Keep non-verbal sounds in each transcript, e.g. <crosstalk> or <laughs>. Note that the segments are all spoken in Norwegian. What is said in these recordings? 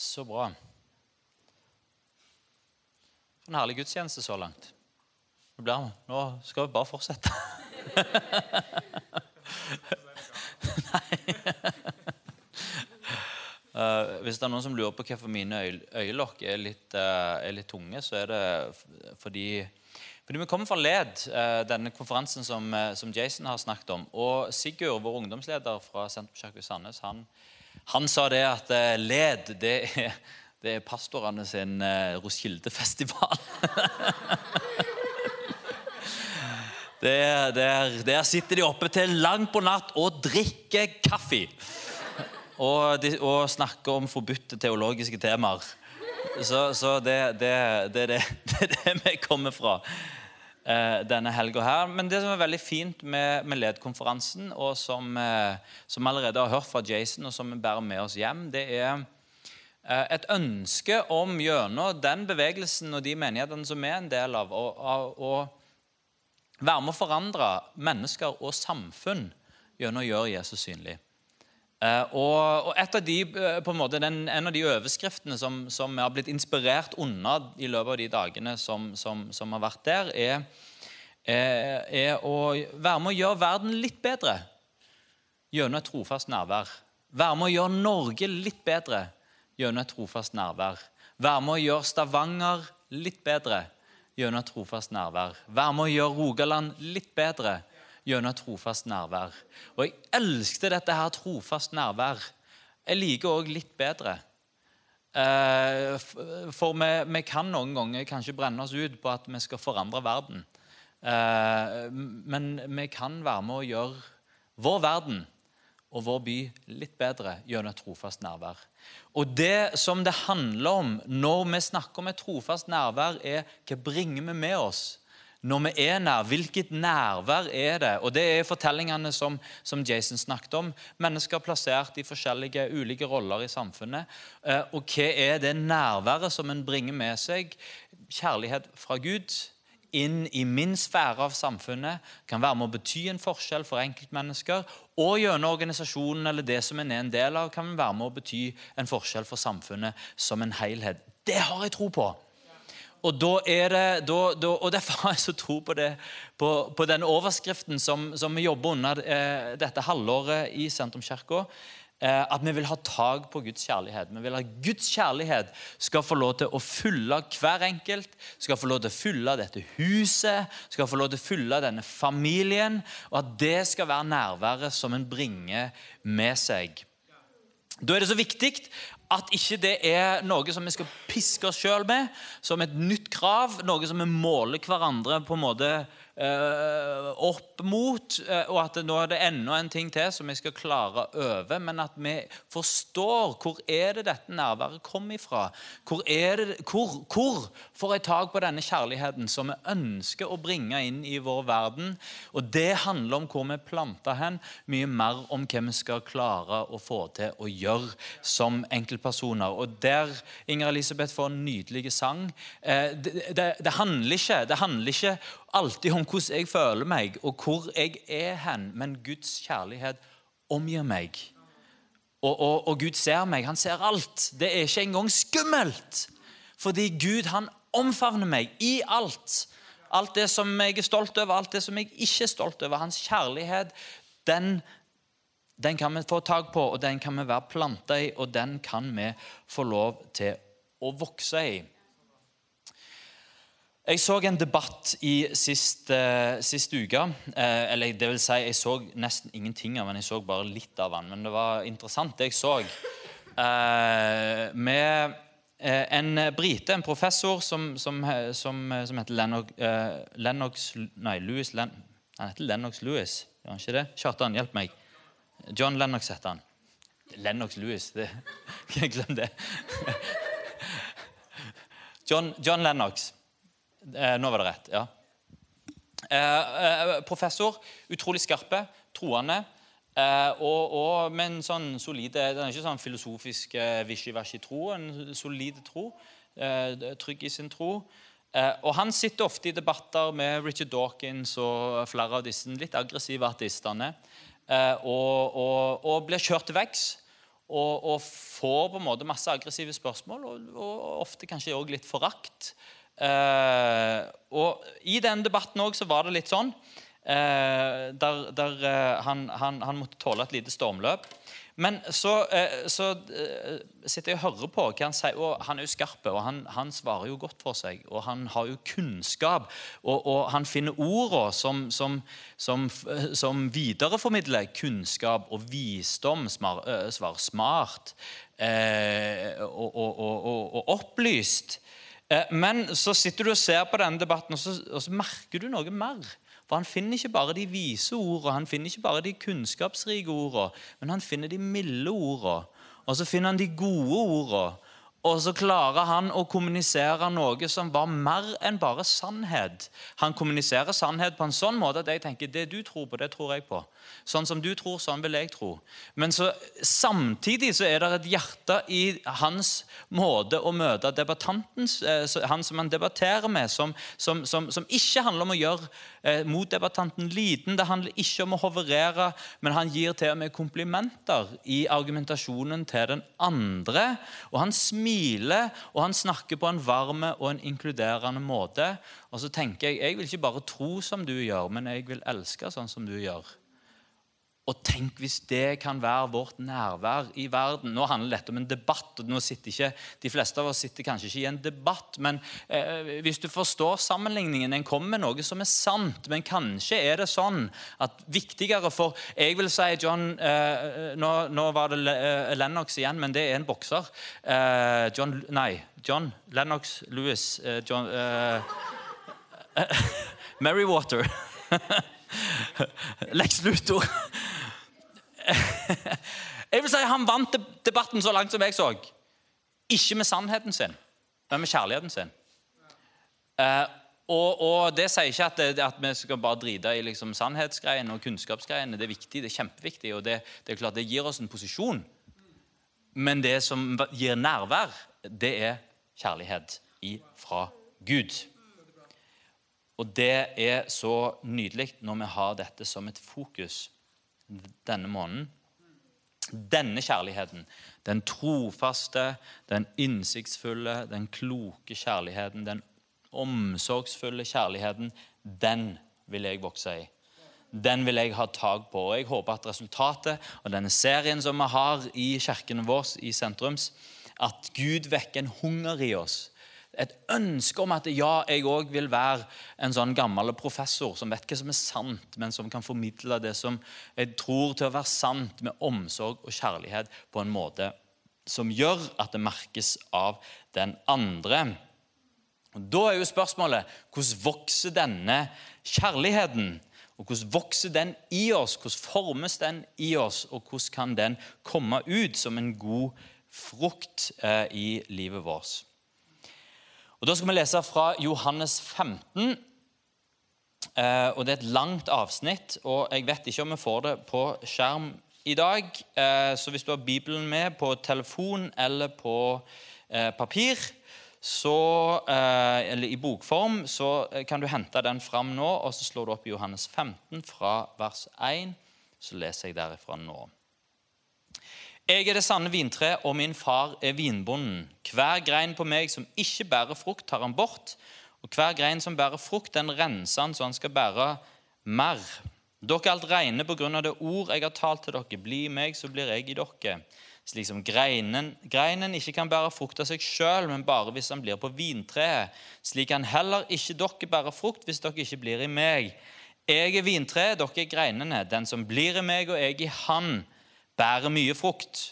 Så bra. En herlig gudstjeneste så langt. Nå, skal vi bare fortsette. <laughs> Uh, hvis det er noen som lurer på hvorfor mine øy øyelokk er uh, er litt, tunge, så er det fordi, fordi vi kommer fra LED, uh, denne konferansen som, Jason har snakket om. Og Sigurd, vår ungdomsleder fra Senterpartiet Sandnes, han, han, sa det at LED det er, det er pastorene sin Roskilde-festival. <laughs> der, der, der sitter de oppe til langt på natt og drikker kaffe og, de, og snakker om forbudte teologiske temaer. Så, så det, det, det, <laughs> det, er det vi kommer fra eh, denne helga her. Men det som er veldig fint med, med LED-konferansen, og som, eh, allerede har hørt fra Jason, og som vi bærer med oss hjem, det er eh, et ønske om gjennom den bevegelsen og de menighetene som vi er en del av, å være med å forandre mennesker og samfunn gjennom å gjøre Jesus synlig. Uh, og, og, av de, uh, på en, måte, den, en av de overskriftene som, som har blitt inspirert unna i løpet av de dagene som, som, som har vært der, er, er, er, å være med å gjøre verden litt bedre gjennom et trofast nærvær. Være med å gjøre Norge litt bedre gjennom et trofast nærvær. Være med å gjøre Stavanger litt bedre gjennom et trofast nærvær. Være med å gjøre Rogaland litt bedre gjennom trofast nærvær. Og jeg elsket dette her trofast nærvær. Jeg liker òg litt bedre. Eh, for vi, vi, kan noen ganger kanskje brenne oss ut på at vi skal forandre verden. Eh, men vi kan være med å gjøre vår verden og vår by litt bedre gjennom trofast nærvær. Og Det som det handler om når vi snakker om et trofast nærvær, er hva bringer vi med oss når vi er nær, hvilket nærvær er det? Og Det er fortellingene som, som Jason snakket om. Mennesker plassert i forskjellige ulike roller i samfunnet. Eh, og hva er det nærværet som en bringer med seg? Kjærlighet fra Gud inn i min sfære av samfunnet. Kan være med å bety en forskjell for enkeltmennesker. Og gjennom organisasjonen eller det som en er en del av, kan være med å bety en forskjell for samfunnet som en helhet. Det har jeg tro på. Og, da er det, da, da, og derfor har jeg så tro på, det, på, på den overskriften som, som vi jobber under eh, dette halvåret i Sentrumskirka. Eh, at vi vil ha tak på Guds kjærlighet. Vi vil at Guds kjærlighet skal få lov til å fylle hver enkelt. Skal få lov til å fylle dette huset, skal få lov til å fylle denne familien. Og at det skal være nærværet som en bringer med seg. Da er det så viktig at ikke det er noe som vi skal piske oss sjøl med, som et nytt krav, noe som vi måler hverandre på en måte opp mot, eh, og at nå er det enda en ting til som vi skal klare over, men at vi forstår hvor er det dette nærværet kommer ifra. Hvor, det, hvor, hvor får jeg tak på denne kjærligheten som vi ønsker å bringe inn i vår verden? Og Det handler om hvor vi planter hen, mye mer om hva vi skal klare å få til å gjøre som enkeltpersoner. Og der Inger Elisabeth får en nydelig sang. Eh, det, det, det, handler ikke, det handler ikke alltid om hvordan jeg føler meg, og hvor jeg er hen, men Guds kjærlighet omgir meg. Og, og, og, Gud ser meg. Han ser alt. Det er ikke engang skummelt. Fordi Gud han omfavner meg i alt. Alt det som jeg er stolt over, alt det som jeg ikke er stolt over. Hans kjærlighet, den, den kan vi få tak på, og den kan vi være planta i, og den kan vi få lov til å vokse i. Jeg så en debatt i sist, uh, sist uke. Uh, eller det vil si, jeg så nesten ingenting av den. Jeg så bare litt av den. Men det var interessant, det jeg så. Uh, med en brite, en professor som, som, som, som heter Lennox, Lennox Nei, Louis Len, Han heter Lennox Lewis, gjør han ikke det? Kjartan, hjelp meg. John Lennox heter han. Lennox Lewis. Det, <laughs> Glem det. <laughs> John, John Lennox. Eh, nå var det rett. ja. Eh, eh, professor, utrolig skarpe, troende. Og, og, med en sånn solide Den er ikke sånn filosofisk eh, vishy-washy-tro. En solid tro. trygg i sin tro. og Han sitter ofte i debatter med Richard Dawkins og flere av disse litt aggressive artistene. og, og, og blir kjørt til veggs og, og får på en måte masse aggressive spørsmål, og, ofte kanskje òg litt forakt. Eh, og I den debatten også så var det litt sånn eh, der, der eh, han, han, han, måtte tåle et lite stormløp. Men så, eh, så eh, sitter jeg og hører på hva han sier, og han er jo skarp. Og han, han, svarer jo godt for seg, og han har jo kunnskap. Og, og han finner ordene som, som, som, som, videreformidler kunnskap og visdom. Smar, eh, svar smart eh, og, og, og, opplyst. Men så sitter du og ser på denne debatten, og så, og så merker du noe mer. For han finner ikke bare de vise ordene, han finner ikke bare de kunnskapsrike ordene, men han finner de milde ordene. Og så finner han de gode ordene. Og så klarer han å kommunisere noe som var mer enn bare sannhet. Han kommuniserer sannhet på en sånn måte at jeg tenker det du tror på, det tror jeg på. Sånn som du tror, sånn vil jeg tro. Men så, samtidig så er det et hjerte i hans måte å møte debattanten, eh, han som han debatterer med, som, som, som, som ikke handler om å gjøre eh, motdebattanten liten. Det handler ikke om å hoverere, men han gir til og med komplimenter i argumentasjonen til den andre. Og han smiler og han snakker på en varm og en inkluderende måte. Og så tenker jeg jeg vil ikke bare tro som du gjør, men jeg vil elske sånn som du gjør. Og tenk hvis det kan være vårt nærvær i verden. Nå handler dette om en debatt. og nå sitter ikke, De fleste av oss sitter kanskje ikke i en debatt, men eh, hvis du forstår sammenligningen En kommer med noe som er sant, men kanskje er det sånn at viktigere for Jeg vil si John eh, nå, nå, var det eh, Lennox igjen, men det er en bokser. Eh, John Nei, John Lennox Lewis eh, John eh, <laughs> Merrywater. <laughs> Lex Luthor. <laughs> Jeg vil si Han vant debatten så langt som jeg så. Ikke med sannheten sin, men med kjærligheten sin. Eh, og, og, Det sier ikke at, det, at, vi skal bare drite i liksom sannhetsgreiene og kunnskapsgreiene. Det er viktig, det er kjempeviktig, og det, det, er klart det gir oss en posisjon. Men det som gir nærvær, det er kjærlighet fra Gud. Og det er så nydelig når vi har dette som et fokus denne måneden. Denne kjærligheten, den trofaste, den innsiktsfulle, den kloke kjærligheten, den omsorgsfulle kjærligheten, den vil jeg vokse i. Den vil jeg ha tak på. Og Jeg håper at resultatet av denne serien som vi har i kirkene våre i sentrums, at Gud vekker en hunger i oss et ønske om at ja, jeg òg vil være en sånn gammel professor som vet hva som er sant, men som kan formidle det som jeg tror til å være sant, med omsorg og kjærlighet på en måte som gjør at det merkes av den andre. Og Da er jo spørsmålet hvordan vokser denne kjærligheten? Og Hvordan vokser den i oss? Hvordan formes den i oss? Og hvordan kan den komme ut som en god frukt eh, i livet vårt? Og Da skal vi lese fra Johannes 15. Eh, og Det er et langt avsnitt, og jeg vet ikke om vi får det på skjerm i dag. Eh, så hvis du har Bibelen med på telefon eller på eh, papir, så, eller i bokform, så kan du hente den fram nå, og så slår du opp Johannes 15 fra vers 1. Så leser jeg derifra nå. Jeg er det sanne vintre, og min far er vinbonden. Hver grein på meg som ikke bærer frukt, tar han bort. Og hver grein som bærer frukt, den renser han så han skal bære mer. Dere er alt reine på grunn av det ord jeg har talt til dere. Bli i meg, så blir jeg i dere. Slik som greinen, greinen ikke kan bære frukt av seg sjøl, men bare hvis han blir på vintreet. Slik kan heller ikke dere bære frukt hvis dere ikke blir i meg. Jeg er vintreet, dere er greinene. Den som blir i meg og jeg i Han, bærer mye frukt.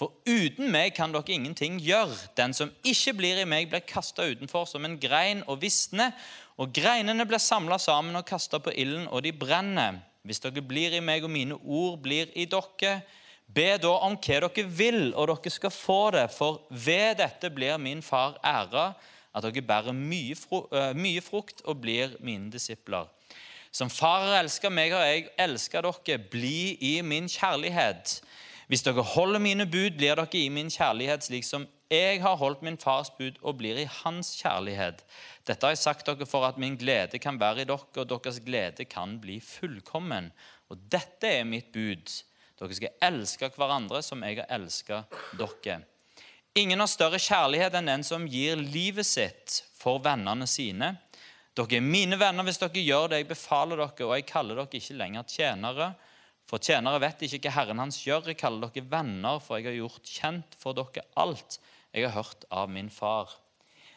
For uten meg kan dere ingenting gjøre. Den som ikke blir i meg, blir kasta utenfor som en grein og visner. Og greinene blir samla sammen og kasta på ilden, og de brenner. Hvis dere blir i meg, og mine ord blir i dere, be da om hva dere vil, og dere skal få det. For ved dette blir min far æra, at dere bærer mye, mye frukt og blir mine disipler. Som far har elska meg, har jeg elska dere. Bli i min kjærlighet. Hvis dere holder mine bud, blir dere i min kjærlighet, slik som jeg har holdt min fars bud og blir i hans kjærlighet. Dette har jeg sagt dere for at min glede kan være i dere, og deres glede kan bli fullkommen. Og dette er mitt bud. Dere skal elske hverandre som jeg har elsket dere. Ingen har større kjærlighet enn den som gir livet sitt for vennene sine. Dere er mine venner hvis dere gjør det jeg befaler dere, og jeg kaller dere ikke lenger tjenere. For tjenere vet ikke hva Herren hans gjør. Jeg kaller dere venner, for jeg har gjort kjent for dere alt jeg har hørt av min far.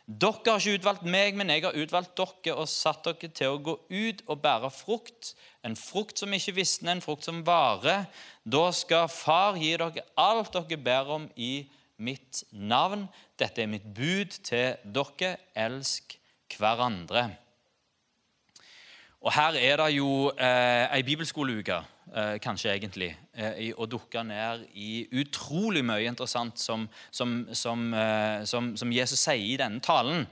Dere har ikke utvalgt meg, men jeg har utvalgt dere og satt dere til å gå ut og bære frukt. En frukt som ikke visner, en frukt som varer. Da skal Far gi dere alt dere ber om i mitt navn. Dette er mitt bud til dere. Elsk hverandre. Og Her er det jo eh, ei bibelskoleuke, eh, kanskje egentlig, eh, å dukke ned i utrolig mye interessant som, som, som, eh, som Jesus sier i denne talen,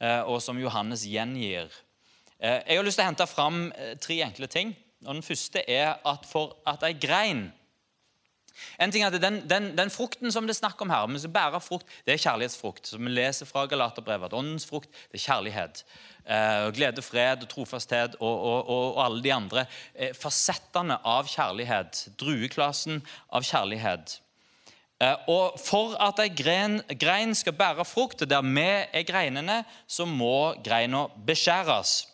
eh, og som Johannes gjengir. Eh, jeg har lyst til å hente fram eh, tre enkle ting. Og Den første er at for at ei grein en ting er at den, den, den, frukten som det er snakk om her, men som bærer frukt, det er kjærlighetsfrukt. Som vi leser fra Galaterbrevet, at Åndens frukt det er kjærlighet. Eh, glede, fred, trofasthet og, og, og, og alle de andre eh, fasettene av kjærlighet. Drueklassen av kjærlighet. Eh, og For at ei grein, grein skal bære frukt, der vi er greinene, så må greina beskjæres.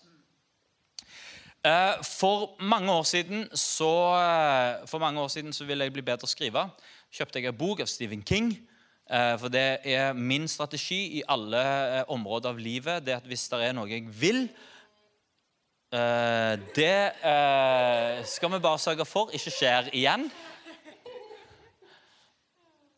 Eh, for mange år siden så, eh, år siden så ville jeg bli bedre å skrive. kjøpte jeg en bok av Stephen King. Eh, for det er min strategi i alle områder av livet. det at Hvis det er noe jeg vil, det skal vi bare sørge for ikke skjer igjen.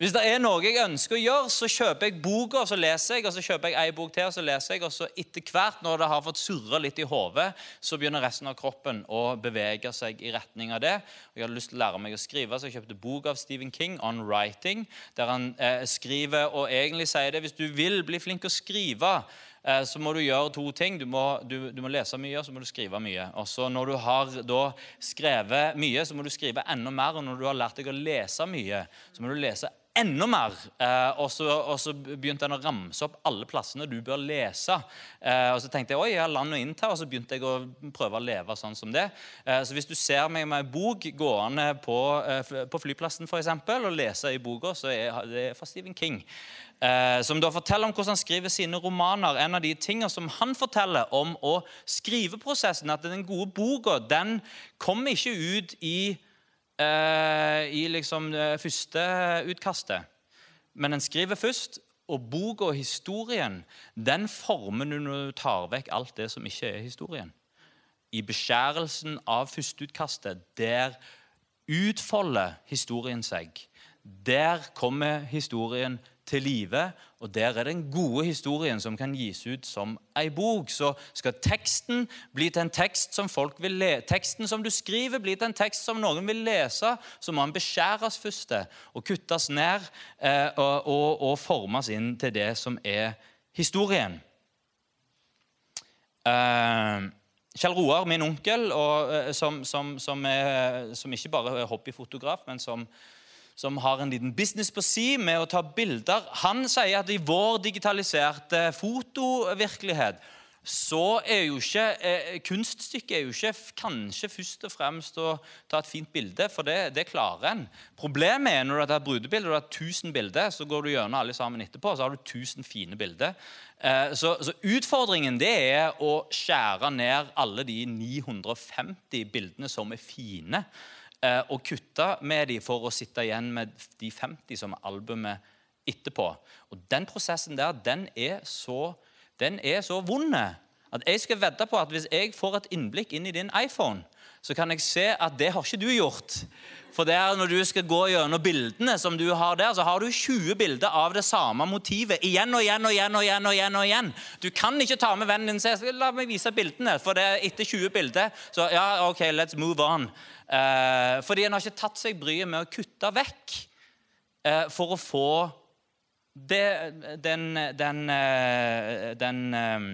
Hvis det er noe jeg ønsker å gjøre, så kjøper jeg boka og så leser jeg. og Så kjøper jeg ei bok til og så leser jeg, og så etter hvert, når det har fått surra litt i hodet, så begynner resten av kroppen å bevege seg i retning av det. Jeg hadde lyst til å lære meg å skrive, så jeg kjøpte bok av Stephen King, 'On Writing', der han eh, skriver og egentlig sier det hvis du vil bli flink å skrive så må du gjøre to ting. Du må, du, du må, lese mye, og så må du skrive mye. Og så Når du har da skrevet mye, så må du skrive enda mer. Og når du har lært deg å lese mye, så må du lese enda mer. Eh, og, så, og, så, begynte han å ramse opp alle plassene du bør lese. Eh, og Så tenkte jeg oi, jeg har land og innta, og så begynte jeg å prøve å leve sånn som det. Eh, så hvis du ser meg med en bok gående på, eh, på flyplassen for eksempel, og lese i boka, så er det fra Stephen King. Eh, som da forteller om hvordan han skriver sine romaner. En av de tingene som han forteller om å skriveprosessen, at den gode boka den kommer ikke ut i eh, i liksom det første utkastet. Men den skriver først, og boka og historien den former du når du tar vekk alt det som ikke er historien. I beskjærelsen av førsteutkastet, der utfolder historien seg. Der kommer historien til live. Og der er den gode historien som kan gis ut som ei bok. Så skal teksten bli til en tekst som folk vil le teksten som du skriver, bli til en tekst som noen vil lese, så må den beskjæres først og kuttes ned eh, og, og, og, formes inn til det som er historien. Eh, Kjell Roar, min onkel, og, eh, som, som, som, er, som ikke bare er hobbyfotograf, men som som har en liten business på si med å ta bilder, han sier at i vår digitaliserte fotovirkelighet så er jo ikke eh, Kunststykket er jo ikke kanskje først og fremst å ta et fint bilde, for det, det klarer en. Problemet er når du har tatt brudebilde og du har 1000 bilder, så går du gjennom alle sammen etterpå, så har du 1000 fine bilder. Eh, så, så, utfordringen det er å skjære ned alle de 950 bildene som er fine. Eh, og kutte med dem for å sitte igjen med de 50 som er albumet etterpå. Og Den prosessen der, den er så, den er så vond at jeg skal vedde på at hvis jeg får et innblikk inn i din iPhone, så kan jeg se at det har ikke du gjort. For der når du skal gå gjennom bildene som du har der, så har du 20 bilder av det samme motivet igjen og igjen og igjen. og igjen og igjen og igjen. Du kan ikke ta med vennen din og si la meg vise bildene, for det er etter 20 bilder. Så ja, ok, let's move on. Eh, fordi en har ikke tatt seg bryet med å kutte vekk eh, for å få det, den, den, den, den eh,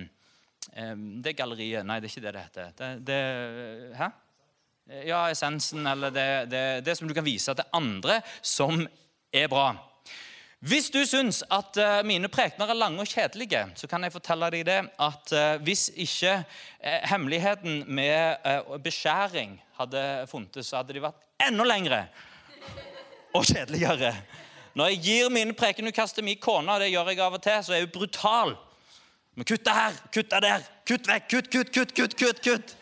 eh, Det galleriet Nei, det er ikke det det heter. Det, det, hæ? Ja, essensen, eller det, det, det som du kan vise til andre, som er bra. Hvis du syns at uh, mine prekener er lange og kjedelige, så kan jeg fortelle deg det at uh, hvis ikke uh, hemmeligheten med beskjæring hadde funtes, så hadde de vært enda lengre. og kjedeligere. Når jeg gir mine prekenutkast til min kone, og det gjør jeg av og til, så er hun brutal. Men kutt det her, kutt det der, kutt vekk, kutt, kutt, kutt, kutt, kutt, kutt.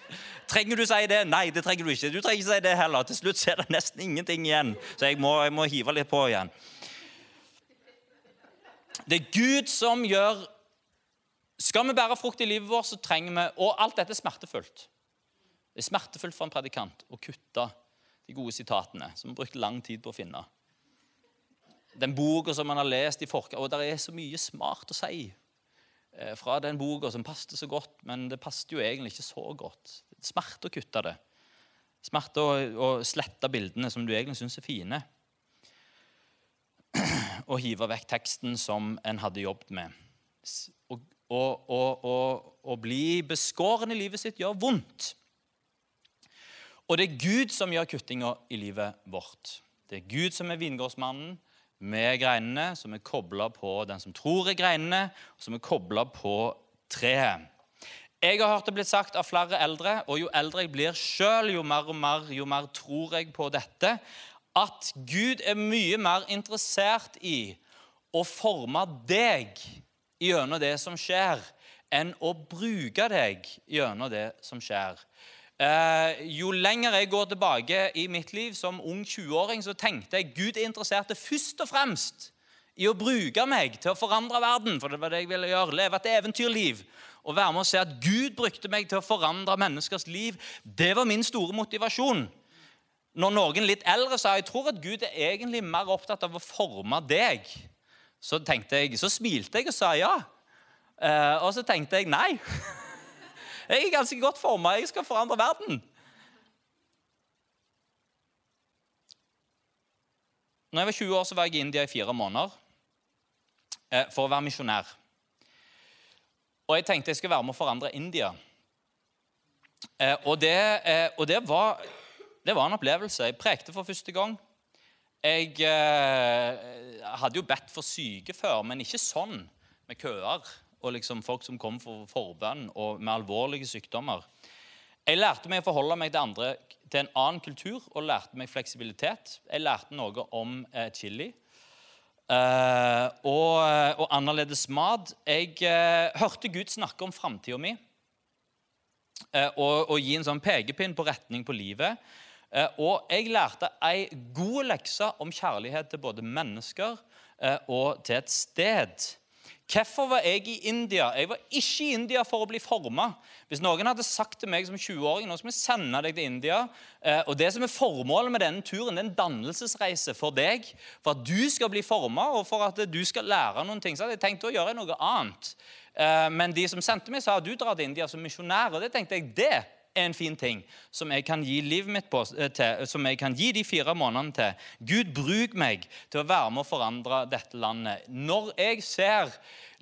Trenger du si det? Nei, det trenger du ikke. Du trenger ikke si det heller. Til slutt er det nesten ingenting igjen, så jeg må, jeg må hive litt på igjen. Det er Gud som gjør Skal vi bære frukt i livet vårt, så trenger vi Og alt dette er smertefullt. Det er smertefullt for en predikant å kutte de gode sitatene som vi brukte lang tid på å finne. Den boka som man har lest i forkant Og det er så mye smart å si eh, fra den boka som passet så godt, men det passet jo egentlig ikke så godt. Smerte å kutte det. Smerte å, å slette bildene som du egentlig syns er fine. <clears throat> Og hive vekk teksten som en hadde jobbet med. Å bli beskåren i livet sitt gjør vondt. Og det er Gud som gjør kuttinga i livet vårt. Det er Gud som er vingårdsmannen med greinene, som er kobla på den som tror er greinene, og som er kobla på treet. Jeg har hørt det blitt sagt av flere eldre, og jo eldre jeg blir sjøl, jo mer og mer, jo mer tror jeg på dette, at Gud er mye mer interessert i å forme deg gjennom det som skjer, enn å bruke deg gjennom det som skjer. Eh, jo lenger jeg går tilbake i mitt liv som ung 20-åring, så tenkte jeg Gud er interessert først og fremst i å bruke meg til å forandre verden. For det var det jeg ville gjøre. Leve et eventyrliv. Og være med å se at Gud brukte meg til å forandre menneskers liv. Det var min store motivasjon. Når noen litt eldre sa jeg tror at Gud er egentlig mer opptatt av å forme deg, så, tenkte jeg, så smilte jeg og sa ja. Eh, og så tenkte jeg nei. <laughs> Jeg er ganske godt forma. Jeg skal forandre verden. Når jeg var 20 år, så var jeg i India i fire måneder for å være misjonær. Og jeg tenkte jeg skulle være med å forandre India. Eh, og det, og det var det var en opplevelse. Jeg prekte for første gang. Jeg eh, hadde jo bedt for syke før, men ikke sånn, med køer og liksom folk som kom for forbønn og med alvorlige sykdommer. Jeg lærte meg å forholde meg til, andre, til en annen kultur og lærte meg fleksibilitet. Jeg lærte noe om eh, chili. Uh, og, og, annerledes mat. Jeg uh, hørte Gud snakke om framtida mi uh, og, og, gi en sånn pekepinn på retning på livet. Eh, og jeg lærte ei god lekse om kjærlighet til både mennesker eh, og til et sted. Hvorfor var jeg i India? Jeg var ikke i India for å bli forma. Hvis noen hadde sagt til meg som 20-åring nå skal vi sende deg til India, eh, og det som er Formålet med denne turen det er en dannelsesreise for deg, for at du skal bli forma og for at du skal lære noen ting, så hadde jeg tenkt å gjøre noe annet. Men de som sendte meg, sa at du drar til India som misjonær. Og det tenkte jeg, det er en fin ting som jeg kan gi livet mitt på, eh, til, som jeg kan gi de fire månedene til. Gud, bruk meg til å være med å forandre dette landet. Når jeg ser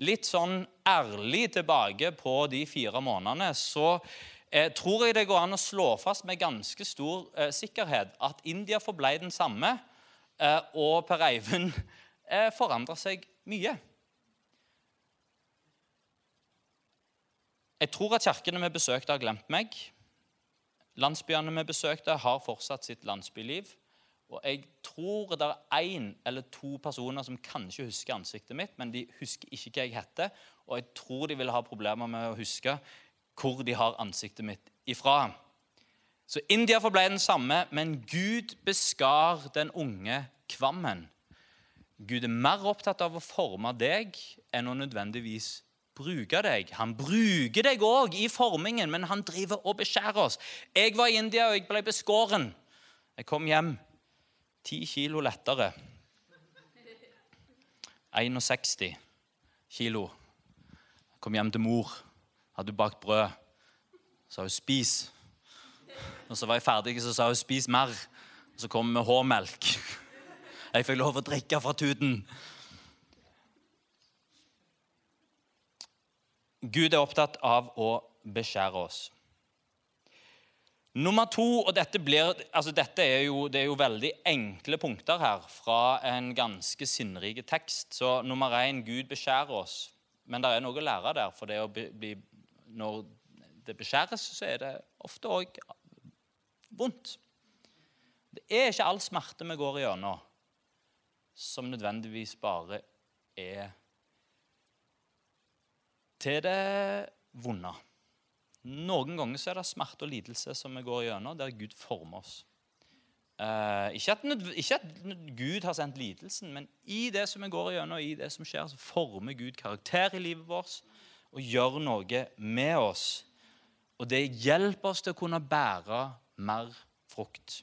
litt sånn ærlig tilbake på de fire månedene, så eh, tror jeg det går an å slå fast med ganske stor eh, sikkerhet at India forblei den samme, eh, og Per Eivind <laughs> eh, forandra seg mye. Jeg tror at kirkene vi besøkte, har glemt meg. Landsbyene vi besøkte, har fortsatt sitt landsbyliv. Og jeg tror det er én eller to personer som kanskje husker ansiktet mitt, men de husker ikke hva jeg heter. Og jeg tror de vil ha problemer med å huske hvor de har ansiktet mitt ifra. Så India forble den samme, men Gud beskar den unge kvammen. Gud er mer opptatt av å forme deg enn å nødvendigvis bruke deg. Han bruker deg òg i formingen, men han driver og beskjærer oss. Jeg var i India, og jeg ble beskåren. Jeg kom hjem ti kilo lettere. 61 kilo. Jeg kom hjem til mor. Hadde hun bakt brød. Sa hun 'spis'. Og så var jeg ferdig, så sa hun 'spis mer'. Og så kom vi med H-melk. <laughs> Jeg fikk lov å drikke fra tuten. Gud er opptatt av å beskjære oss. Nummer to, og dette, blir, altså dette er, jo, det er jo veldig enkle punkter her fra en ganske sinnrik tekst. Så nummer én Gud beskjærer oss. Men det er noe å lære der. For det å bli, når det beskjæres, så er det ofte òg vondt. Det er ikke all smerte vi går igjennom, som nødvendigvis bare er til det vonde. Noen ganger så er det smerte og lidelse som vi går gjennom, der Gud former oss. Eh, ikke, at, ikke, at, Gud har sendt lidelsen, men i det som vi går gjennom, i det som skjer, så former Gud karakter i livet vårt og gjør noe med oss. Og det hjelper oss til å kunne bære mer frukt.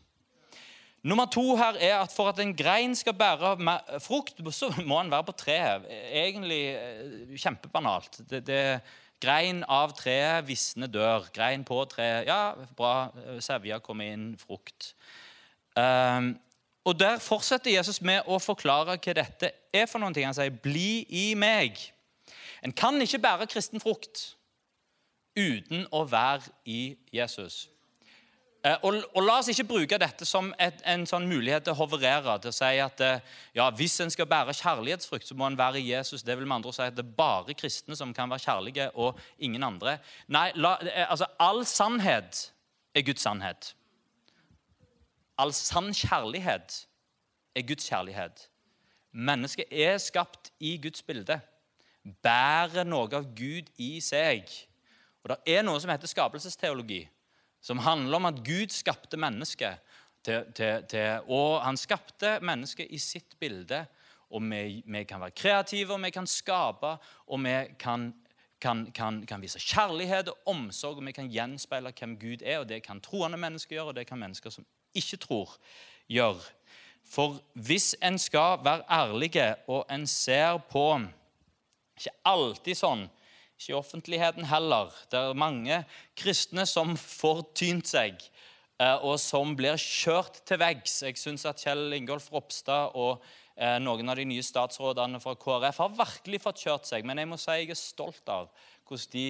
Nummer to her er at for at en grein skal bære frukt, så må den være på treet. Egentlig eh, kjempebanalt. Det, det, grein av treet, visne dør. Grein på treet. Ja, bra. Sevja kommer inn. Frukt. Um, og Der fortsetter Jesus med å forklare hva dette er for noen ting. Han sier, 'Bli i meg'. En kan ikke bære kristen frukt uten å være i Jesus. Eh, og, og, La oss ikke bruke dette som et, en sånn mulighet til å hoverere. Til å si at eh, ja, hvis en skal bære kjærlighetsfrukt, så må en være Jesus. Det vil med andre si at det er bare kristne som kan være kjærlige, og ingen andre. Nei, la, eh, altså, All sannhet er Guds sannhet. All sann kjærlighet er Guds kjærlighet. Mennesket er skapt i Guds bilde. Bærer noe av Gud i seg. Og Det er noe som heter skapelsesteologi som handler om at Gud skapte mennesket. Til, til, til, og han skapte mennesket i sitt bilde. Og vi, vi, kan være kreative, og vi kan skape, og vi kan, kan, kan, kan, vise kjærlighet og omsorg, og vi kan gjenspeile hvem Gud er. og Det kan troende mennesker gjøre, og det kan mennesker som ikke tror, gjøre. For hvis en skal være ærlig, og en ser på Ikke alltid sånn ikke i offentligheten heller. Det er mange kristne som får tynt seg, eh, og som blir kjørt til veggs. Jeg syns at Kjell Ingolf Ropstad og eh, noen av de nye statsrådene fra KrF har virkelig fått kjørt seg. Men jeg må si jeg er stolt av hvordan de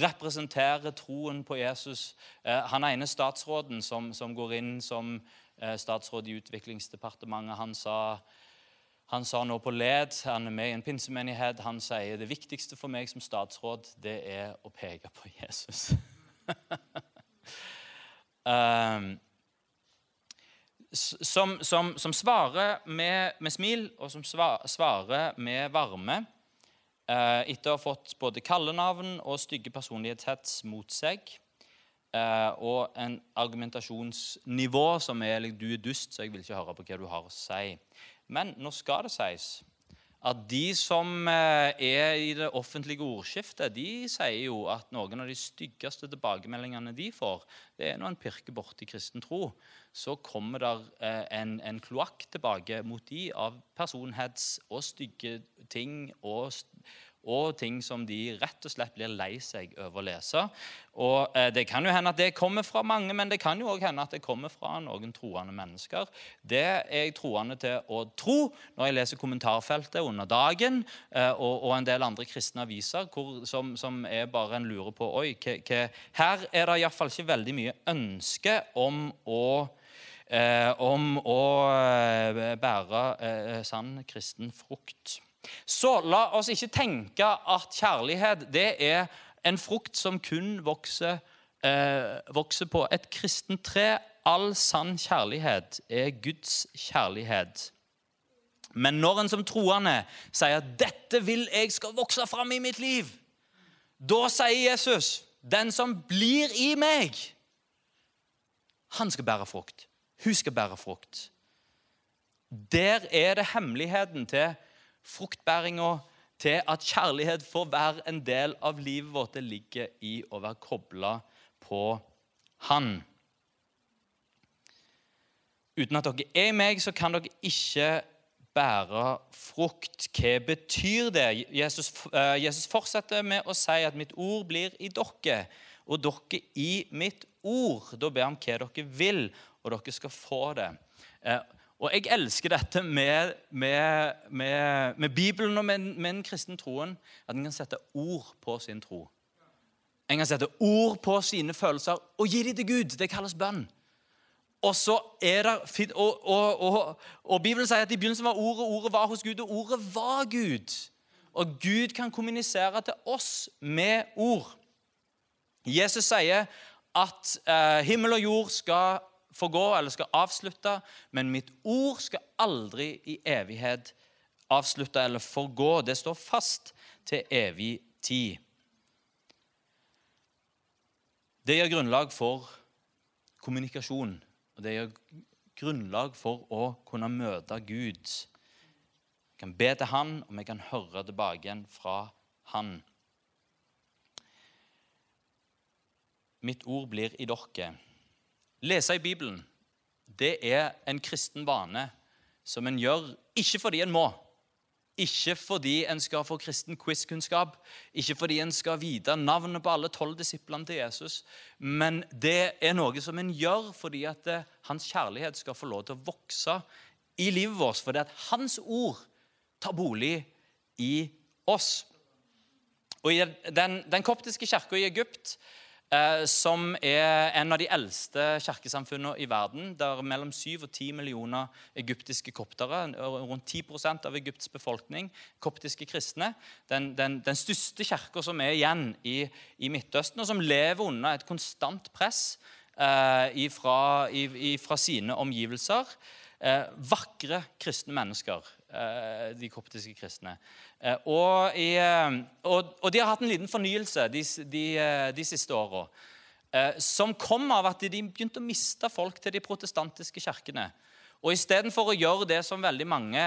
representerer troen på Jesus. Eh, han ene statsråden som, som går inn som statsråd i Utviklingsdepartementet, han sa han sa nå på led, han er med i en pinsemenighet, han sier det viktigste for meg som statsråd, det er å peke på Jesus. <laughs> um, som, som, som, svarer med, med, smil, og som svarer med varme. Uh, etter å ha fått både kallenavn og stygge personlighetshets mot seg. Uh, og en argumentasjonsnivå som er du er dust, så jeg vil ikke høre på hva du har å si. Men nå skal det sies at de som eh, er i det offentlige ordskiftet, de sier jo at noen av de styggeste tilbakemeldingene de får, det er når en pirker borti kristen tro. Så kommer det eh, en, en kloakk tilbake mot de av personhets og stygge ting og og ting som de rett og slett blir lei seg over å lese. Og eh, Det kan jo hende at det kommer fra mange, men det kan jo også hende at det kommer fra noen troende mennesker. Det er jeg troende til å tro når jeg leser kommentarfeltet under dagen eh, og, og, en del andre kristne aviser hvor, som, som er bare en lurer på oi, hva, hva. Her er det iallfall ikke veldig mye ønske om å Eh, om å eh, bære eh, sann kristen frukt. Så la oss ikke tenke at kjærlighet det er en frukt som kun vokser, eh, vokser på et kristent tre. All sann kjærlighet er Guds kjærlighet. Men når en som troende sier at 'dette vil jeg skal vokse fram i mitt liv', da sier Jesus 'den som blir i meg', han skal bære frukt. Hun skal bære frukt. Der er det hemmeligheten til fruktbæringa til at kjærlighet får være en del av livet vårt, det ligger i å være kobla på Han. Uten at dere er i meg, så kan dere ikke bære frukt. Hva betyr det? Jesus, uh, Jesus fortsetter med å si at 'mitt ord blir i dere', og dere i mitt ord. Da ber han hva dere vil, og dere skal få det. Og jeg elsker dette med, med, med, med Bibelen og med, den kristne troen. At en kan sette ord på sin tro. En kan sette ord på sine følelser og gi dem til Gud. Det kalles bønn. Og er og, og, og, og Bibelen sier at i begynnelsen var ordet, ordet var hos Gud, og ordet var Gud. Og Gud kan kommunisere til oss med ord. Jesus sier at eh, himmel og jord skal forgå eller skal avslutte, men mitt ord skal aldri i evighet avslutte eller forgå. Det står fast til evig tid. Det gir grunnlag for kommunikasjon, og det gir grunnlag for å kunne møte Gud. Vi kan be til Han, og vi kan høre tilbake igjen fra Han. Mitt ord blir i dere. Lese i Bibelen, det er en kristen vane som en gjør ikke fordi en må, ikke fordi en skal få kristen quiz-kunnskap, ikke fordi en skal vite navnet på alle tolv disiplene til Jesus, men det er noe som en gjør fordi at eh, hans kjærlighet skal få lov til å vokse i livet vårt, fordi at hans ord tar bolig i oss. Og I den, den koptiske kirka i Egypt som er en av de eldste kirkesamfunnene i verden. Det er mellom 7 og 10 millioner egyptiske koptere. Rundt 10% av Egypts befolkning koptiske kristne. Den, den, den største kirka som er igjen i, i, Midtøsten, og som lever under et konstant press eh, ifra, ifra, sine omgivelser. Eh, vakre kristne mennesker, eh, de koptiske kristne. Eh, og, i, eh, og, og, de har hatt en liten fornyelse de, de, eh, de siste åra. Som kom av at de begynte å miste folk til de protestantiske kirkene. Og Istedenfor å gjøre det som veldig mange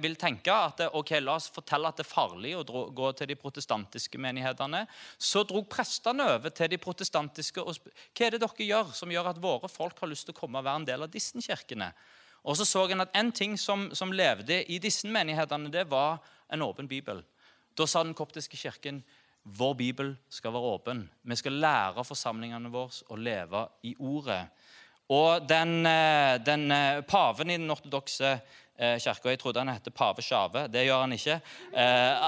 vil tenke, at ok, la oss fortelle at det er farlig å gå til de protestantiske menighetene, så dro prestene over til de protestantiske. og Hva er det dere gjør som gjør at våre folk har lyst til å komme og være en del av disse kirkene? Og så så en at en ting som, som levde i disse menighetene, det var en åpen bibel. Da sa den koptiske kirken vår bibel skal være åpen. Vi skal lære forsamlingene våre å leve i ordet. Og den, eh, den eh, paven i den ortodokse eh, kirka Jeg trodde han het pave Sjave. Det gjør han ikke.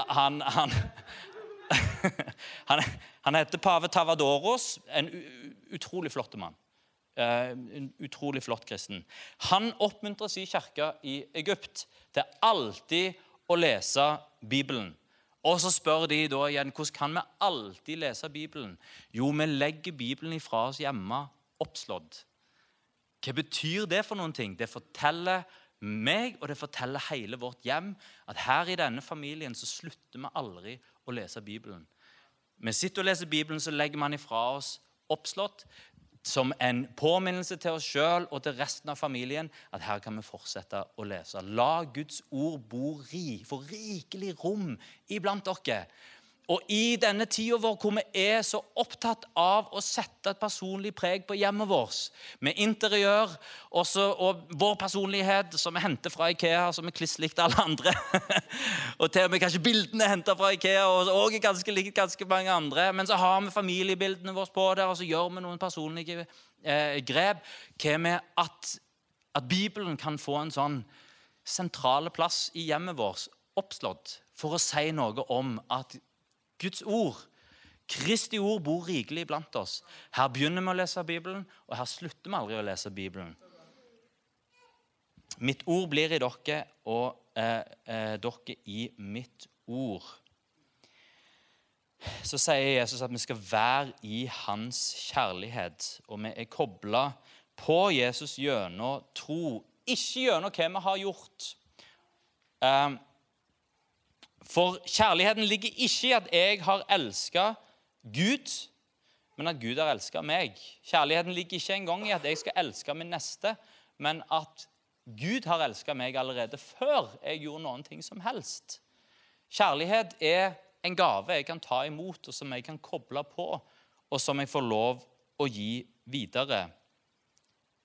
Han, han, <laughs> han, han heter pave Tavadoros. En utrolig flott mann. En utrolig flott kristen. Han oppmuntrer sin kirke i Egypt til alltid å lese Bibelen. Og så spør de da igjen hvordan kan vi alltid lese Bibelen. Jo, vi legger Bibelen ifra oss hjemme oppslått. Hva betyr det for noen ting? Det forteller meg og det forteller hele vårt hjem at her i denne familien så slutter vi aldri å lese Bibelen. Vi sitter og leser Bibelen, så legger man ifra oss oppslått som en påminnelse til oss sjøl og til resten av familien at her kan vi fortsette å lese. La Guds ord bo ri, få rikelig rom iblant dere. Og i denne tida vår hvor vi er så opptatt av å sette et personlig preg på hjemmet vårt, med interiør også, og vår personlighet som vi henter fra Ikea, som er kliss likt alle andre <laughs> Og til og med kanskje bildene er henta fra Ikea og også er ganske likt ganske mange andre. Men så har vi familiebildene våre på der, og så gjør vi noen personlige eh, grep. Hva med at, at Bibelen kan få en sånn sentrale plass i hjemmet vårt, oppslått, for å si noe om at Guds ord. Kristi ord bor rikelig blant oss. Her begynner vi å lese Bibelen, og her slutter vi aldri å lese Bibelen. Mitt ord blir i dere, og eh, eh, dere i mitt ord. Så sier Jesus at vi skal være i hans kjærlighet, og vi er kobla på Jesus gjennom tro, ikke gjennom hva vi har gjort. Eh, for kjærligheten ligger ikke i at jeg har elska Gud, men at Gud har elska meg. Kjærligheten ligger ikke engang i at jeg skal elske min neste, men at Gud har elska meg allerede før jeg gjorde noen ting som helst. Kjærlighet er en gave jeg kan ta imot, og som jeg kan koble på, og som jeg får lov å gi videre.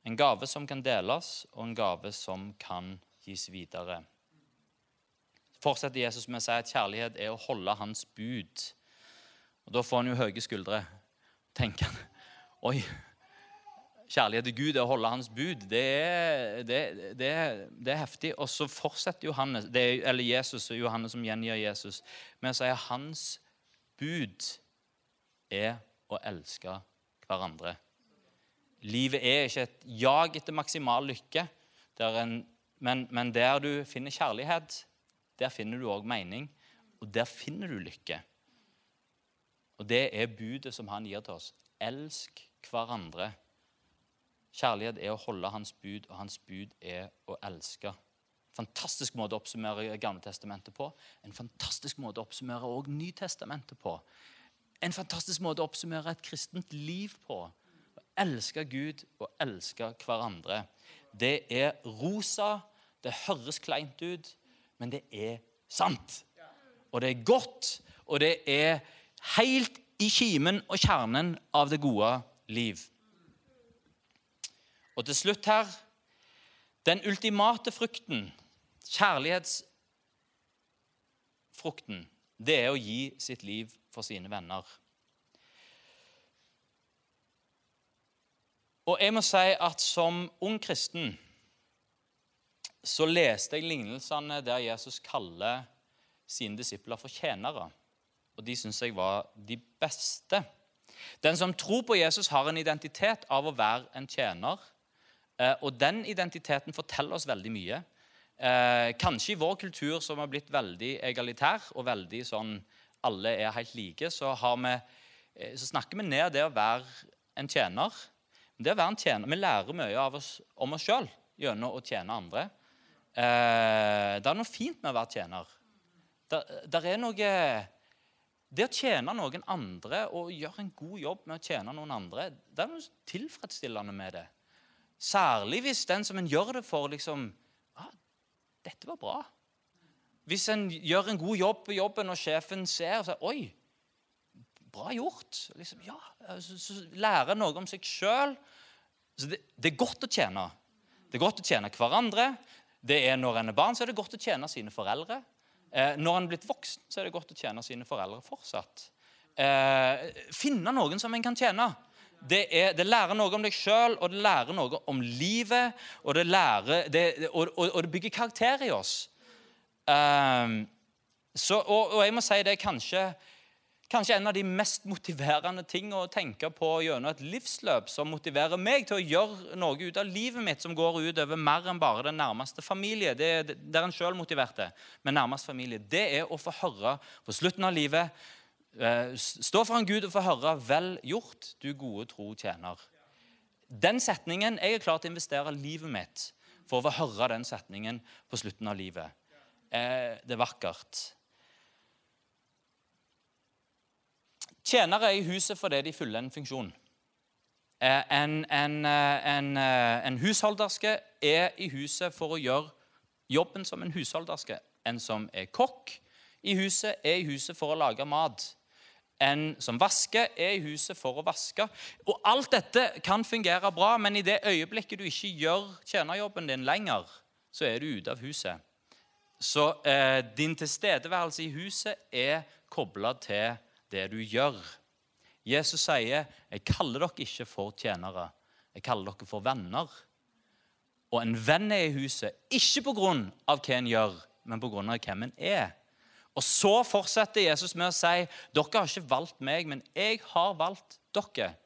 En gave som kan deles, og en gave som kan gis videre fortsetter Jesus med å si at kjærlighet er å holde hans bud. Og Da får han jo høye skuldre. tenker han, Oi, kjærlighet til Gud er å holde hans bud. Det er, det, det, det er heftig. Og så fortsetter Johannes, er, eller Jesus og Johannes som gjengir Jesus, med å si at hans bud er å elske hverandre. Livet er ikke et jag etter maksimal lykke, en, men, men der du finner kjærlighet, der finner du òg mening, og der finner du lykke. Og det er budet som han gir til oss. Elsk hverandre. Kjærlighet er å holde hans bud, og hans bud er å elske. Fantastisk måte å oppsummere Gamletestamentet på. En fantastisk måte å oppsummere òg Nytestamentet på. En fantastisk måte å oppsummere et kristent liv på. Å elske Gud og elske hverandre. Det er rosa, det høres kleint ut, men det er sant. Og det er godt, og det er helt i kimen og kjernen av det gode liv. Og til slutt her den ultimate frukten, kjærlighetsfrukten, det er å gi sitt liv for sine venner. Og jeg må si at som ung kristen så leste jeg lignelsene der Jesus kaller sine disipler for tjenere. Og de syns jeg var de beste. Den som tror på Jesus, har en identitet av å være en tjener. Eh, og den identiteten forteller oss veldig mye. Eh, kanskje i vår kultur som har blitt veldig egalitær og veldig sånn alle er helt like, så, vi, eh, så snakker vi ned det å være en tjener. Det å være en tjener, Vi lærer mye av oss, om oss sjøl gjennom å tjene andre. Eh, det er noe fint med å være tjener. Det er noe Det å tjene noen andre og gjøre en god jobb med å tjene noen andre, det er noe tilfredsstillende med det. Særlig hvis den som en gjør det for, liksom ah, 'Dette var bra.' Hvis en gjør en god jobb på jobben, og sjefen ser og sier 'Oi, bra gjort', liksom, ja, så, så lærer en noe om seg sjøl. Det, det, er godt å tjene. Det er godt å tjene hverandre. Det er Når en er barn, så er det godt å tjene sine foreldre. Eh, når en er blitt voksen, så er det godt å tjene sine foreldre fortsatt. Eh, finne noen som en kan tjene. Det, er, det, lærer noe om deg sjøl, og det lærer noe om livet. Og det, lærer, det, og, og, og det bygger karakter i oss. Eh, så, og, jeg må si det er kanskje Kanskje en av de mest motiverende ting å tenke på gjennom et livsløp som motiverer meg til å gjøre noe ut av livet mitt som går ut over mer enn bare den nærmeste familie. Det er der en sjøl motiverte, men nærmest familie. Det er å få høre på slutten av livet eh, Stå foran Gud og få høre 'Vel gjort, du gode tro tjener'. Den setningen Jeg er klar til å investere livet mitt for å få høre den setningen på slutten av livet. Eh, det er vakkert. Tjenere er i huset fordi de fyller en funksjon. Eh, en, en, eh, en, eh, en, husholderske er i huset for å gjøre jobben som en husholderske. En som er kokk i huset, er i huset for å lage mat. En som vasker, er i huset for å vaske. Og Alt dette kan fungere bra, men i det øyeblikket du ikke gjør tjenerjobben din lenger, så er du ute av huset. Så eh, din tilstedeværelse i huset er kobla til det du gjør. Jesus sier, 'Jeg kaller dere ikke for tjenere. Jeg kaller dere for venner.' Og en venn er i huset ikke på grunn av hva en gjør, men på grunn av hvem en er. Og Så fortsetter Jesus med å si, 'Dere har ikke valgt meg, men jeg har valgt dere.'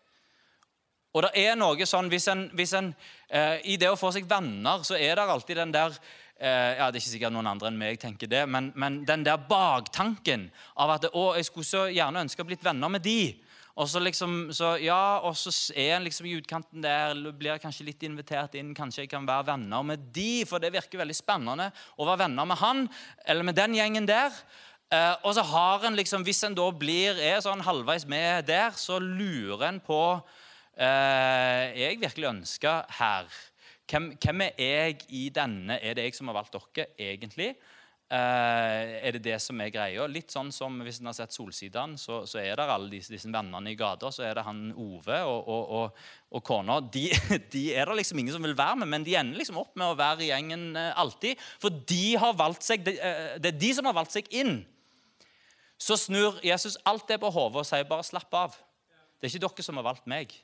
Og det er noe sånn, hvis en, hvis en eh, I det å få seg venner så er det alltid den der Eh, ja, Det er ikke sikkert noen andre enn meg tenker det, men, men den der baktanken av at å, jeg skulle så gjerne ønske å blitt venner med de. Og så liksom, så, ja, og så er en liksom i utkanten der, blir kanskje litt invitert inn. Kanskje jeg kan være venner med de, for det virker veldig spennende å være venner med han eller med den gjengen der. Eh, og så har en liksom, Hvis en da blir, er sånn halvveis med der, så lurer en på eh, Jeg virkelig ønsker her hvem, hvem, er jeg i denne? Er det jeg som har valgt dere, egentlig? Uh, er det det som er greia? Litt sånn som Hvis en har sett Solsidan, så, så er det alle disse, disse, vennene i gata. Så er det han Ove og, og, og, og kona. De, <laughs> de, er det liksom ingen som vil være med, men de ender liksom opp med å være i gjengen uh, alltid. For de har valgt seg, det, uh, det er de som har valgt seg inn. Så snur Jesus alt det på hodet og sier bare slapp av. Det er ikke dere som har valgt meg.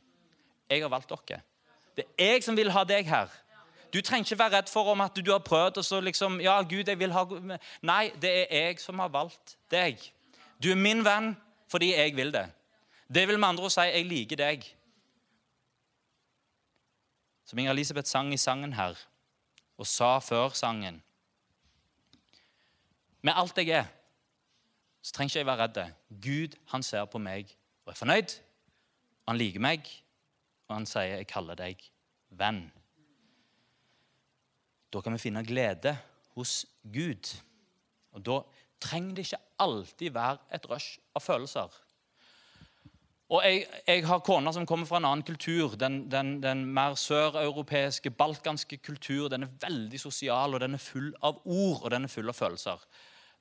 Jeg har valgt dere. Det er jeg som vil ha deg her. Du trenger ikke være redd for om at du har prøvd og så liksom Ja, Gud, jeg vil ha Nei, det er jeg som har valgt deg. Du er min venn fordi jeg vil det. Det vil med andre ord si jeg liker deg. Som Inger Elisabeth sang i sangen her, og sa før sangen Med alt jeg er, så trenger ikke jeg være redd. Gud, han ser på meg og er fornøyd. Han liker meg, og han sier, 'Jeg kaller deg venn. Da kan vi finne glede hos Gud. Og da trenger det ikke alltid være et rush av følelser. Og jeg, jeg har kona som kommer fra en annen kultur. Den, den, den mer søreuropeiske, balkanske kultur. Den er veldig sosial, og den er full av ord og den er full av følelser.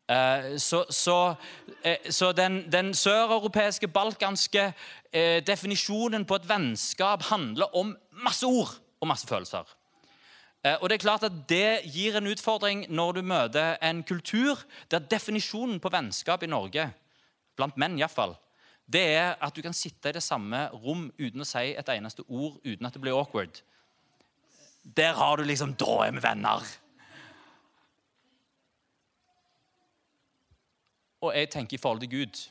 Eh, så, så, eh, så, den, den søreuropeiske, balkanske eh, definisjonen på et vennskap handler om masse ord og masse følelser. Og Det er klart at det gir en utfordring når du møter en kultur der definisjonen på vennskap i Norge, blant menn iallfall, det er at du kan sitte i det samme rom uten å si et eneste ord uten at det blir awkward. Der har du liksom Da er vi venner! Og jeg tenker i forhold til Gud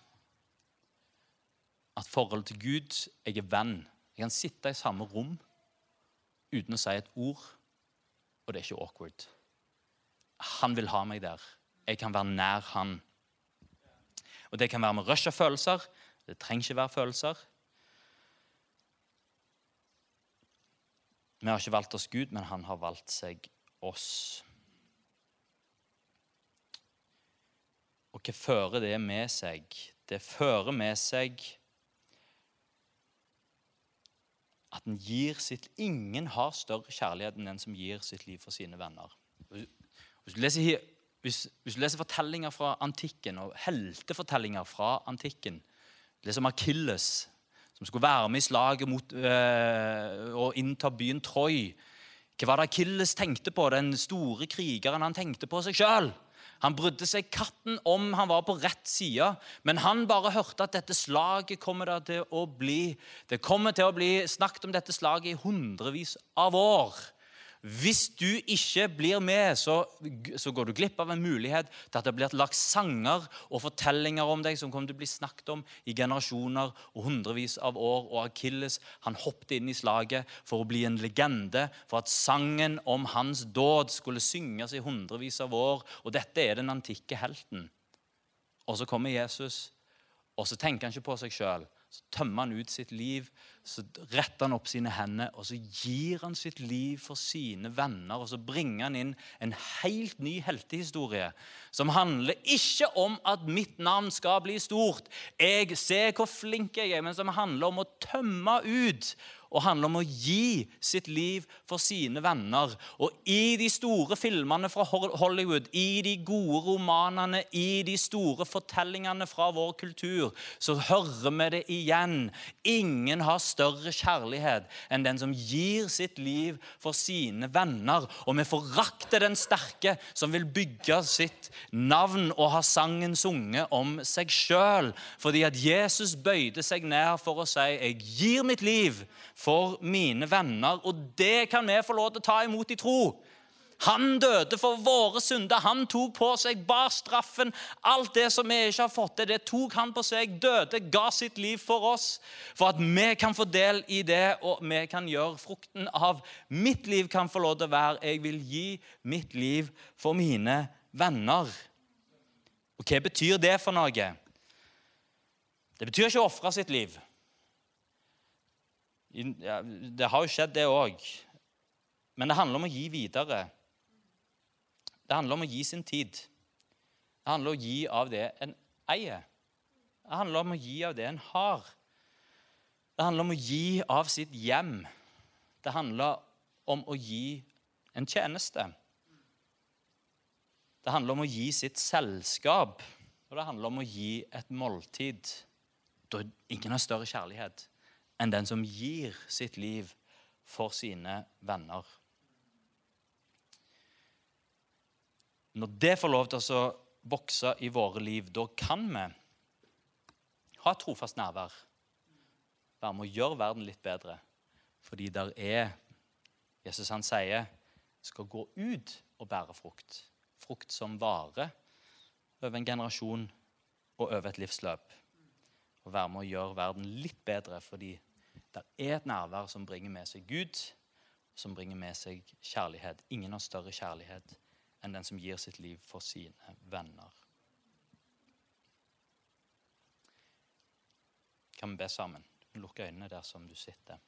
at forholdet til Gud Jeg er venn. Jeg kan sitte i samme rom uten å si et ord, og det er ikke awkward. Han vil ha meg der. Jeg kan være nær han. Og Det kan være med rush av følelser. Det trenger ikke være følelser. Vi har ikke valgt oss Gud, men han har valgt seg oss. Hva fører det med seg? Det fører med seg at en gir sitt Ingen har større kjærlighet enn den som gir sitt liv for sine venner. Hvis du leser, hvis, hvis du leser fortellinger fra antikken og heltefortellinger fra antikken Det er som Akilles, som skulle være med i slaget mot øh, og innta byen Troy. Hva var det Akilles tenkte på, den store krigeren? Han tenkte på seg sjøl. Han brydde seg katten om han var på rett side, men han bare hørte at dette slaget kommer til å bli. Det kommer til å bli snakket om dette slaget i hundrevis av år. Hvis du ikke blir med, så, så, går du glipp av en mulighet til at det blir lagt sanger og fortellinger om deg som kommer til å bli snakket om i generasjoner og hundrevis av år. Og Akilles han hoppet inn i slaget for å bli en legende, for at sangen om hans dåd skulle synges i hundrevis av år. Og dette er den antikke helten. Og så kommer Jesus, og så tenker han ikke på seg sjøl. Så tømmer han ut sitt liv så retter han opp sine hender og så gir han sitt liv for sine venner. Og så bringer han inn en helt ny heltehistorie som handler ikke om at mitt navn skal bli stort, jeg ser hvor flink jeg er, men som handler om å tømme ut og handler om å gi sitt liv for sine venner. Og i de store filmene fra Hollywood, i de gode romanene, i de store fortellingene fra vår kultur, så hører vi det igjen. Ingen har større kjærlighet enn den som gir sitt liv for sine venner. Og vi forakter den sterke som vil bygge sitt navn og ha sangen sunget om seg sjøl. Fordi at Jesus bøyde seg ned for å si 'Jeg gir mitt liv' for mine venner. Og det kan vi få lov til å ta imot i tro. Han døde for våre synder. Han tok på seg, bar straffen. Alt det som vi ikke har fått til, det tok han på seg. Døde, ga sitt liv for oss. For at vi kan få del i det, og vi kan gjøre frukten av mitt liv kan få lov til å være Jeg vil gi mitt liv for mine venner. Og hva betyr det for noe? Det betyr ikke å ofre sitt liv. Det har jo skjedd, det òg. Men det handler om å gi videre. Det handler om å gi sin tid. Det handler om å gi av det en eier. Det handler om å gi av det en har. Det handler om å gi av sitt hjem. Det handler om å gi en tjeneste. Det handler om å gi sitt selskap, og det handler om å gi et måltid. Da ingen har større kjærlighet enn den som gir sitt liv for sine venner. Når det får lov til å vokse i våre liv, da kan vi ha et trofast nærvær. Være med å gjøre verden litt bedre. Fordi der er Jesus han sier skal gå ut og bære frukt. Frukt som varer over en generasjon og over et livsløp. Og være med å gjøre verden litt bedre fordi det er et nærvær som bringer med seg Gud, som bringer med seg kjærlighet. Ingen har større kjærlighet enn den som gir sitt liv for sine venner. Kan vi be sammen? Lukke øynene der som du sitter.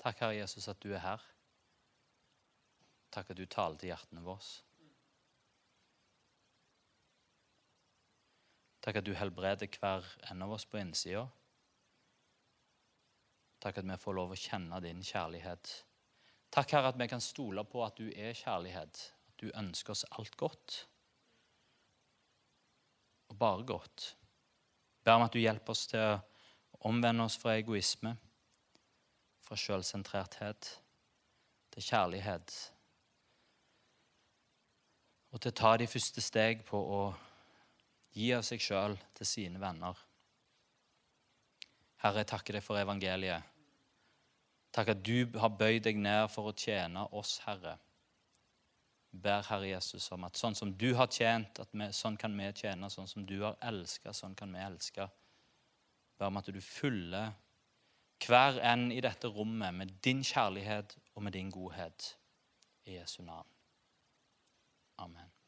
Takk, Herre Jesus, at du er her. Takk at du taler til hjertene våre. Takk at du helbreder hver en av oss på innsida. Takk at vi får lov å kjenne din kjærlighet. Takk, Herre, at vi kan stole på at du er kjærlighet, at du ønsker oss alt godt. Og bare godt. Ber om at du hjelper oss til å omvende oss fra egoisme, fra selvsentrerthet, til kjærlighet. Og til å ta de første steg på å gi av seg sjøl til sine venner. Herre, jeg takker deg for evangeliet. Takk at du har bøyd deg ned for å tjene oss, Herre. Ber Herre Jesus om at sånn som du har tjent, at vi, sånn kan vi tjene. Sånn som du har elska, sånn kan vi elske. Ber om at du fyller hver enn i dette rommet med din kjærlighet og med din godhet. I Jesu navn. Amen.